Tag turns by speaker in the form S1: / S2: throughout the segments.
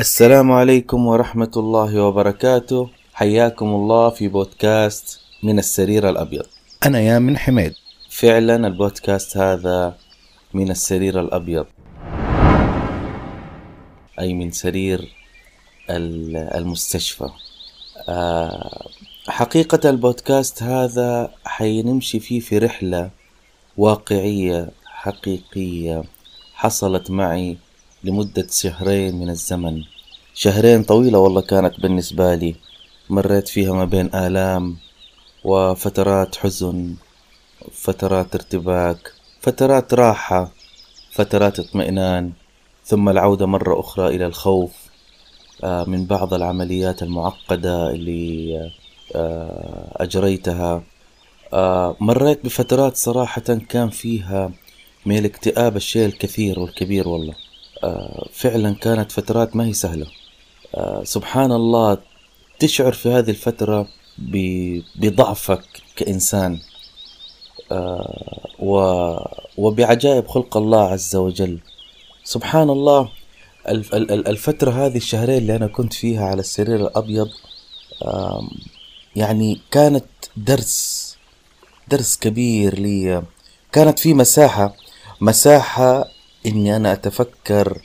S1: السلام عليكم ورحمة الله وبركاته. حياكم الله في بودكاست من السرير الأبيض.
S2: أنا يا من حميد.
S1: فعلا البودكاست هذا من السرير الأبيض. أي من سرير ال- المستشفى. آه، حقيقة البودكاست هذا حينمشي فيه في رحلة واقعية حقيقية حصلت معي لمدة شهرين من الزمن. شهرين طويلة والله كانت بالنسبة لي. مريت فيها ما بين آلام وفترات حزن فترات ارتباك فترات راحة فترات اطمئنان ثم العودة مرة أخرى إلى الخوف آه، من بعض العمليات المعقدة اللي آه، أجريتها. آه، مريت بفترات صراحة كان فيها من الاكتئاب الشيء الكثير والكبير والله. فعلا كانت فترات ما هي سهلة. آه، سبحان الله تشعر في هذه الفترة بضعفك كإنسان. آه، و- وبعجائب خلق الله عز وجل. سبحان الله الف- ال- ال- الفترة هذه الشهرين اللي أنا كنت فيها على السرير الأبيض يعني كانت درس درس كبير لي. كانت في مساحة مساحة إني أنا أتفكر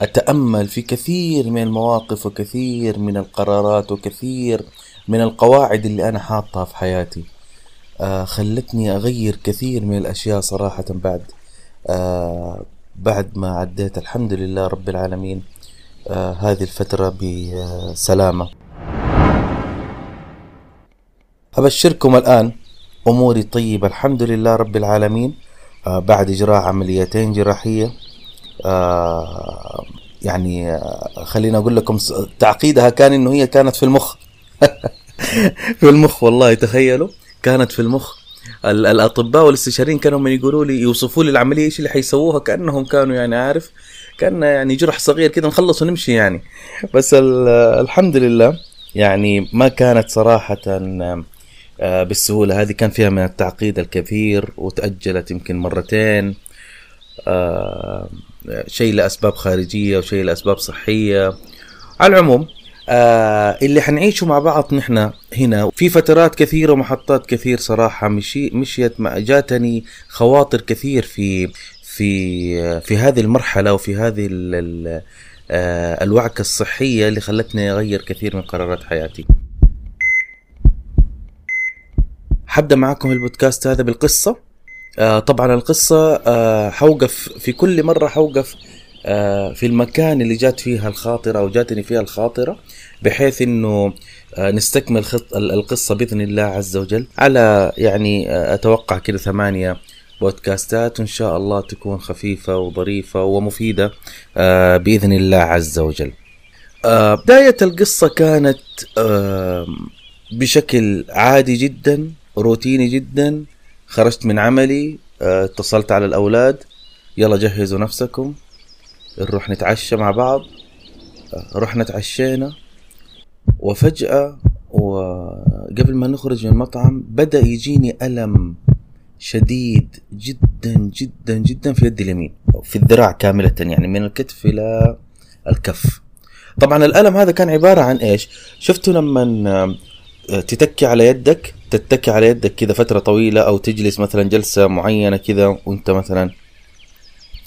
S1: وأتأمل في كثير من المواقف وكثير من القرارات وكثير من القواعد اللي أنا حاطها في حياتي. آه خلتني أغير كثير من الأشياء صراحة بعد. آه بعد ما عديت الحمد لله رب العالمين. آه هذه الفترة بسلامة. أبشركم الآن أموري طيبة الحمد لله رب العالمين. آه بعد إجراء عمليتين جراحية آه يعني آه خليني أقول لكم تعقيدها كان إنه هي كانت في المخ. في المخ والله تخيلوا كانت في المخ. ال- الأطباء والاستشاريين كانوا من يقولوا لي يوصفوا لي العملية إيش اللي حيسووها كأنهم كانوا يعني عارف كأن يعني جرح صغير كده نخلص ونمشي يعني. بس ال- الحمد لله يعني ما كانت صراحة آه، بالسهولة. هذه كان فيها من التعقيد الكثير وتأجلت يمكن مرتين. شيء لأسباب خارجية وشيء لأسباب صحية. على العموم آه اللي حنعيشه مع بعض نحن هنا في فترات كثيرة ومحطات كثير صراحة مشي مشيت جاتني خواطر كثير في في في هذه المرحلة وفي هذه ال آه الوعكة الصحية اللي خلتني أغير كثير من قرارات حياتي. حبدأ معكم البودكاست هذا بالقصة. آه طبعا القصة آه حوقف في كل مرة حوقف آه في المكان اللي جات فيها الخاطرة أو جاتني فيها الخاطرة بحيث إنه آه نستكمل خط ال- القصة بإذن الله عز وجل. على يعني آه أتوقع كده ثمانية بودكاستات وإن شاء الله تكون خفيفة وظريفة ومفيدة آه بإذن الله عز وجل. بداية القصة كانت بشكل عادي جدا روتيني جدا خرجت من عملي آه، اتصلت على الأولاد يلا جهزوا نفسكم نروح نتعشى مع بعض. آه، رحنا تعشينا وفجأة وقبل ما نخرج من المطعم بدأ يجيني ألم شديد جدا جدا جدا في يدي اليمين في الذراع كاملة يعني من الكتف إلى الكف. طبعا الألم هذا كان عبارة عن إيش؟ شفتوا لما تتكي على يدك تتكي على يدك كذا فترة طويلة أو تجلس مثلا جلسة معينة كذا وأنت مثلا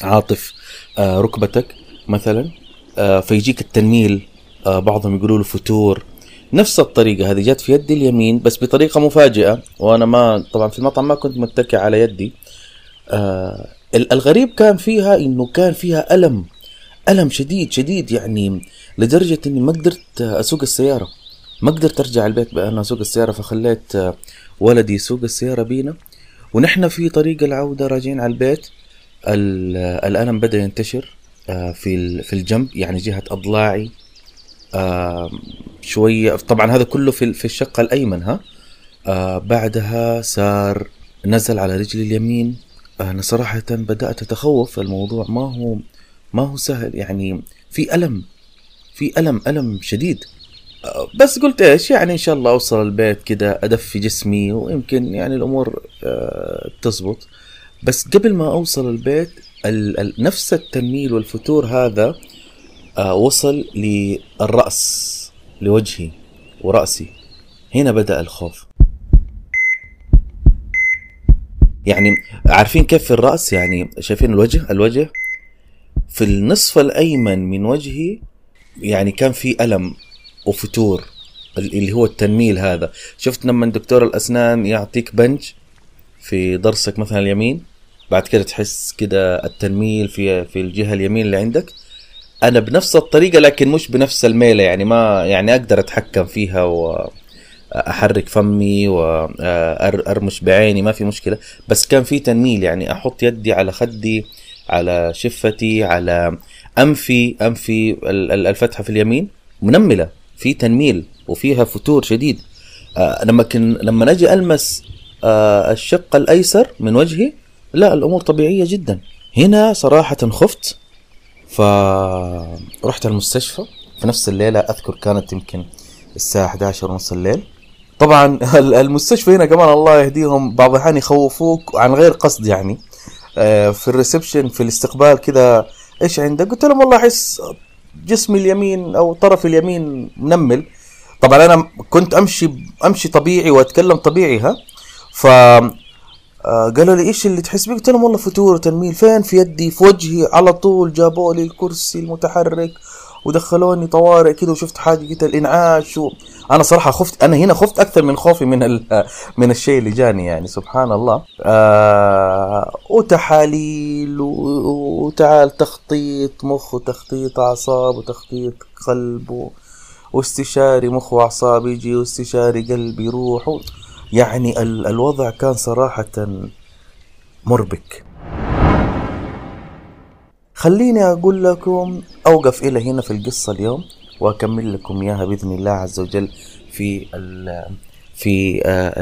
S1: عاطف آه، ركبتك مثلا آه، فيجيك التنميل آه، بعضهم يقولوا له فتور. نفس الطريقة هذه جت في يدي اليمين بس بطريقة مفاجئة وأنا ما طبعا في المطعم ما كنت متكي على يدي. آه، ال- الغريب كان فيها إنه كان فيها ألم ألم شديد شديد يعني لدرجة إني ما قدرت آه، أسوق السيارة. ما قدرت أرجع البيت بأنا اسوق السيارة فخليت آه، ولدي يسوق السيارة بينا. ونحن في طريق العودة راجعين على البيت. ال- آه، الألم بدأ ينتشر آه، في في الجنب يعني جهة أضلاعي آه، شوية. طبعا هذا كله في في الشق الأيمن ها؟ بعدها صار نزل على رجلي اليمين. أنا صراحة بدأت أتخوف الموضوع ما هو ما هو سهل يعني في ألم في ألم ألم شديد. بس قلت إيش يعني إن شاء الله أوصل البيت كده أدفي جسمي ويمكن يعني الأمور آه، تزبط. بس قبل ما أوصل البيت ال ال نفس التنميل والفتور هذا آه وصل للرأس لوجهي ورأسي. هنا بدأ الخوف. يعني عارفين كيف في الرأس؟ يعني شايفين الوجه؟ الوجه في النصف الأيمن من وجهي يعني كان في ألم. وفتور اللي هو التنميل هذا. شفت لما دكتور الأسنان يعطيك بنج في ضرسك مثلا اليمين؟ بعد كده تحس كده التنميل في في الجهة اليمين اللي عندك. أنا بنفس الطريقة لكن مش بنفس الميلة يعني ما يعني أقدر أتحكم فيها و أحرك فمي وارمش بعيني ما في مشكلة. بس كان في تنميل يعني أحط يدي على خدي على شفتي على انفي أنفي الفتحة في اليمين منملة. في تنميل وفيها فتور شديد. آه، لما كن لما نجي ألمس آه، الشق الأيسر من وجهي لا الأمور طبيعية جدا. هنا صراحة خفت فرحت المستشفى. في نفس الليلة أذكر كانت يمكن الساعة 11 ونص الليل. طبعا المستشفى هنا كمان الله يهديهم بعض الأحيان يخوفوك عن غير قصد يعني. آه، في الريسبشن في الاستقبال كذا إيش عندك؟ قلت لهم والله احس جسمي اليمين أو طرف اليمين منمل. طبعا أنا كنت أمشي أمشي طبيعي وأتكلم طبيعي ها؟ ف آه، قالوا لي إيش اللي تحس بيه؟ قلت لهم والله فتور وتنميل فين في يدي؟ في وجهي على طول جابوا لي الكرسي المتحرك. ودخلوني طوارئ كده وشفت حاجة الإنعاش و... أنا صراحة خفت أنا هنا خفت أكثر من خوفي من ال... من الشيء اللي جاني يعني سبحان الله. آه وتحاليل و... وتعال تخطيط مخ وتخطيط أعصاب وتخطيط قلب و... واستشاري مخ وأعصاب يجي واستشاري قلب يروح و... يعني ال... الوضع كان صراحة مربك. خليني أقول لكم أوقف إلى هنا في القصة اليوم وأكمل لكم إياها بإذن الله عز وجل في في آه،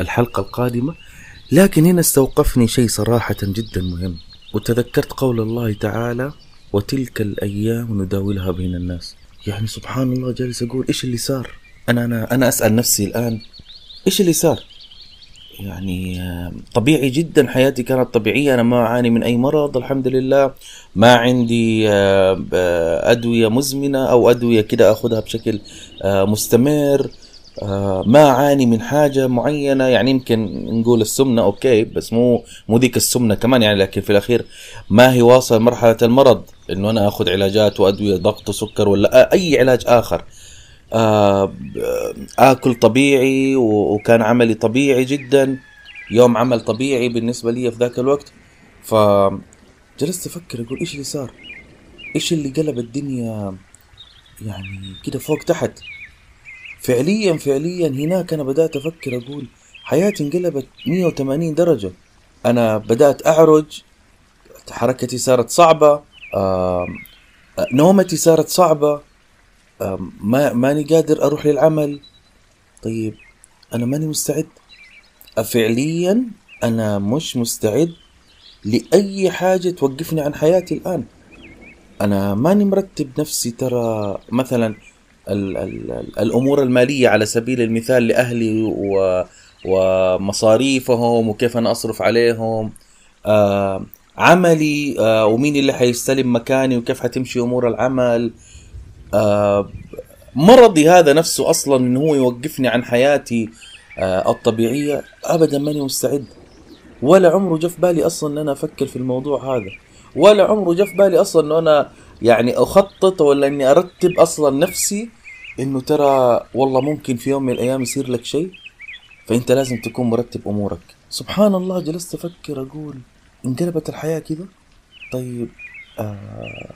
S1: الحلقة القادمة. لكن هنا استوقفني شيء صراحة جدا مهم. وتذكرت قول الله تعالى وتلك الأيام نداولها بين الناس. يعني سبحان الله جالس أقول إيش اللي صار؟ أنا أنا أنا أسأل نفسي الآن إيش اللي صار؟ يعني طبيعي جدا حياتي كانت طبيعية. أنا ما أعاني من أي مرض الحمد لله. ما عندي آه، آه، أدوية مزمنة أو أدوية كده أخذها بشكل آه، مستمر. ما أعاني من حاجة معينة. يعني يمكن نقول السمنة أوكي بس مو مو ذيك السمنة كمان يعني. لكن في الأخير ما هي واصل مرحلة المرض إنه أنا أخذ علاجات وأدوية ضغط وسكر ولا أي علاج آه، آكل طبيعي وكان عملي طبيعي جدا. يوم عمل طبيعي بالنسبة لي في ذاك الوقت. ف جلست أفكر أقول إيش اللي صار؟ إيش اللي قلب الدنيا يعني كده فوق تحت؟ فعليا فعليا هناك أنا بدأت أفكر أقول حياتي انقلبت 180 درجة. أنا بدأت أعرج حركتي صارت صعبة نومتي صارت صعبة. ما ماني قادر أروح للعمل. طيب أنا ماني مستعد. فعليا أنا مش مستعد لأي حاجة توقفني عن حياتي الآن. أنا ماني مرتب نفسي ترى مثلا ال ال ال الأمور المالية على سبيل المثال لأهلي و ومصاريفهم وكيف أنا أصرف عليهم. آه عملي آه ومين اللي حيستلم مكاني وكيف حتمشي أمور العمل. مرضي هذا نفسه أصلا انه هو يوقفني عن حياتي آه، الطبيعية؟ ابدا ماني مستعد. ولا عمره جاء في بالي أصلا إن أنا أفكر في الموضوع هذا. ولا عمره جاء في بالي أصلا إنه أنا يعني أخطط ولا إني أرتب أصلا نفسي إنه ترى والله ممكن في يوم من الأيام يصير لك شيء. فأنت لازم تكون مرتب أمورك. سبحان الله جلست أفكر أقول انقلبت الحياة كذا؟ طيب آه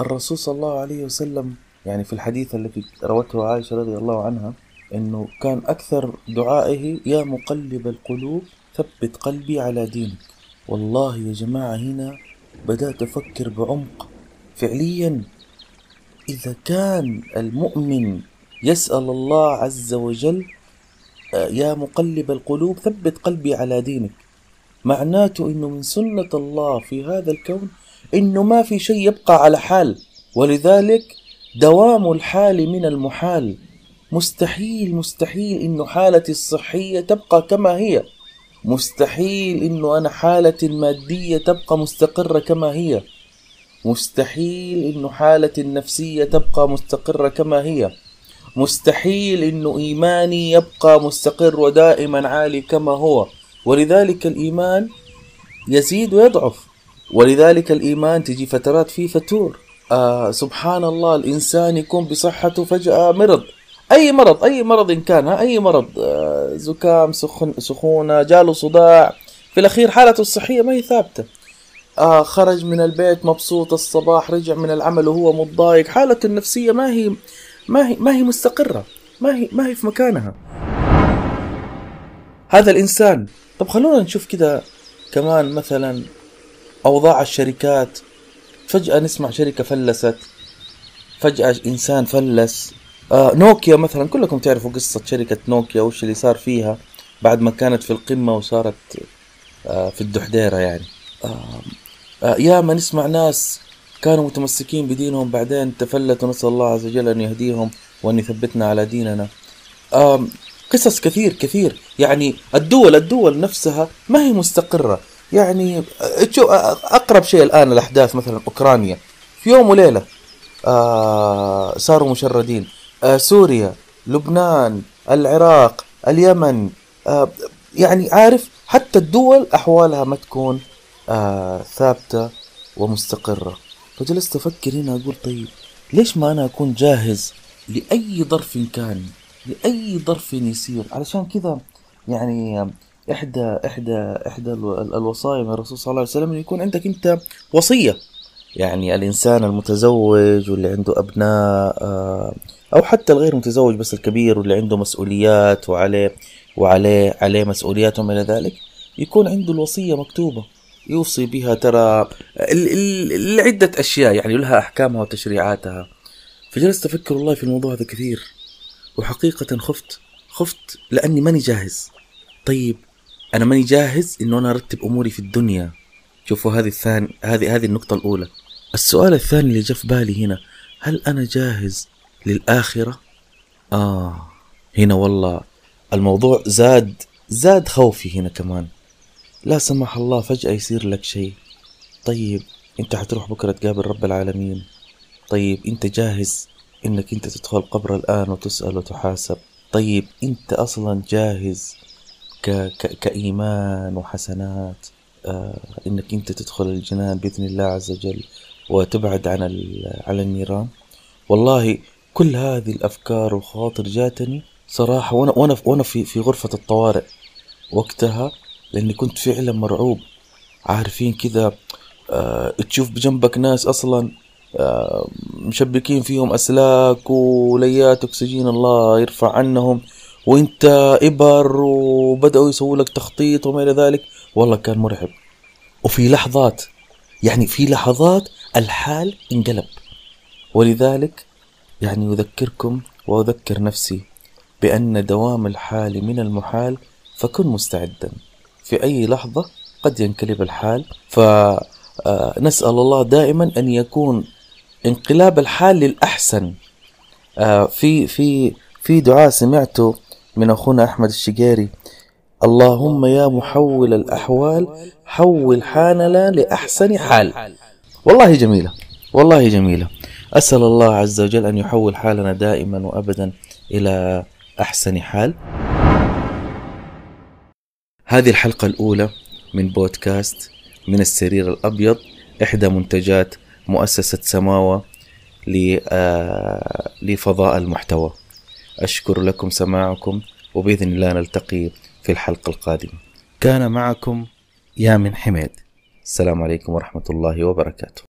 S1: الرسول صلى الله عليه وسلم يعني في الحديث الذي روته عائشة رضي الله عنها أنه كان أكثر دعائه يا مقلب القلوب ثبت قلبي على دينك. والله يا جماعة هنا بدأت أفكر بعمق. فعليا إذا كان المؤمن يسأل الله عز وجل يا مقلب القلوب ثبت قلبي على دينك. معناته إنه من سنة الله في هذا الكون إنه ما في شيء يبقى على حال. ولذلك دوام الحال من المحال. مستحيل مستحيل إنه حالتي الصحية تبقى كما هي. مستحيل إنه أنا حالتي المادية تبقى مستقرة كما هي. مستحيل إنه حالتي النفسية تبقى مستقرة كما هي. مستحيل إنه إيماني يبقى مستقر ودائما عالي كما هو. ولذلك الإيمان يزيد ويضعف. ولذلك الإيمان تجي فترات فيه فتور. آه سبحان الله الإنسان يكون بصحته فجأة مرض. أي مرض أي مرض إن كان أي مرض آه زكام سخن سخونة جاله صداع في الأخير حالته الصحية ما هي ثابتة. آه خرج من البيت مبسوط الصباح رجع من العمل وهو متضايق. حالته النفسية ما هي ما هي ما هي مستقرة. ما هي ما هي في مكانها. هذا الإنسان. طب خلونا نشوف كده كمان مثلا أوضاع الشركات. فجأة نسمع شركة فلست. فجأة إنسان فلس. آه نوكيا مثلا كلكم تعرفوا قصة شركة نوكيا وش اللي صار فيها بعد ما كانت في القمة وصارت آه في الدحديرة يعني. آه آه ياما نسمع ناس كانوا متمسكين بدينهم بعدين تفلتوا نسأل الله عز وجل أن يهديهم وأن يثبتنا على ديننا. آم قصص كثير كثير. يعني الدول الدول نفسها ما هي مستقرة. يعني أقرب شيء الآن الأحداث مثلا أوكرانيا. في يوم وليلة آه صاروا مشردين. آه سوريا لبنان العراق اليمن آه يعني عارف حتى الدول أحوالها ما تكون آه ثابتة ومستقرة. فجلست أفكر هنا أقول طيب ليش ما أنا أكون جاهز لأي ظرف كان لأي ظرف يصير؟ علشان كذا يعني إحدى إحدى إحدى الوصايا من الرسول صلى الله عليه وسلم إنه يكون عندك أنت وصية. يعني الإنسان المتزوج واللي عنده أبناء آه، أو حتى الغير متزوج بس الكبير واللي عنده مسؤوليات وعليه وعليه عليه مسؤوليات وما إلى ذلك يكون عنده الوصية مكتوبة يوصي بها ترى لعدة أشياء يعني لها أحكامها وتشريعاتها. فجلست أفكر والله في الموضوع هذا كثير وحقيقة خفت خفت لأني ماني جاهز. طيب أنا ماني جاهز إنه أنا أرتب أموري في الدنيا. شوفوا هذه الثاني هذه هذه النقطة الأولى. السؤال الثاني اللي جاء في بالي هنا هل أنا جاهز للآخرة؟ آه هنا والله الموضوع زاد زاد خوفي هنا كمان. لا سمح الله فجأة يصير لك شيء. طيب أنت حتروح بكرة تقابل رب العالمين. طيب أنت جاهز إنك أنت تدخل قبر الآن وتسأل وتحاسب. طيب أنت أصلا جاهز ك... ك... كإيمان وحسنات آه إنك أنت تدخل الجنان بإذن الله عز وجل وتبعد عن ال... على النيران. والله كل هذه الأفكار والخواطر جاتني صراحة وأنا وأنا وأنا في في غرفة الطوارئ وقتها لأني كنت فعلا مرعوب. عارفين كذا آه تشوف بجنبك ناس أصلا آه مشبكين فيهم أسلاك وليات أكسجين الله يرفع عنهم. وانت إبر وبدأوا يسووا لك تخطيط وما إلى ذلك والله كان مرعب. وفي لحظات يعني في لحظات الحال انقلب. ولذلك يعني أذكركم وأذكر نفسي بأن دوام الحال من المحال فكن مستعدا. في أي لحظة قد ينقلب الحال فنسأل الله دائما أن يكون انقلاب الحال للأحسن. آه، في في في دعاء سمعته من أخونا أحمد الشقيري اللهم يا محول الأحوال حول حالنا لأحسن حال. والله جميلة والله جميلة. أسأل الله عز وجل أن يحول حالنا دائما وأبدا إلى أحسن حال. هذه الحلقة الأولى من بودكاست من السرير الأبيض إحدى منتجات مؤسسة سماوة آه، لفضاء المحتوى. أشكر لكم سماعكم وبإذن الله نلتقي في الحلقة القادمة. كان معكم يامن حميد. السلام عليكم ورحمة الله وبركاته.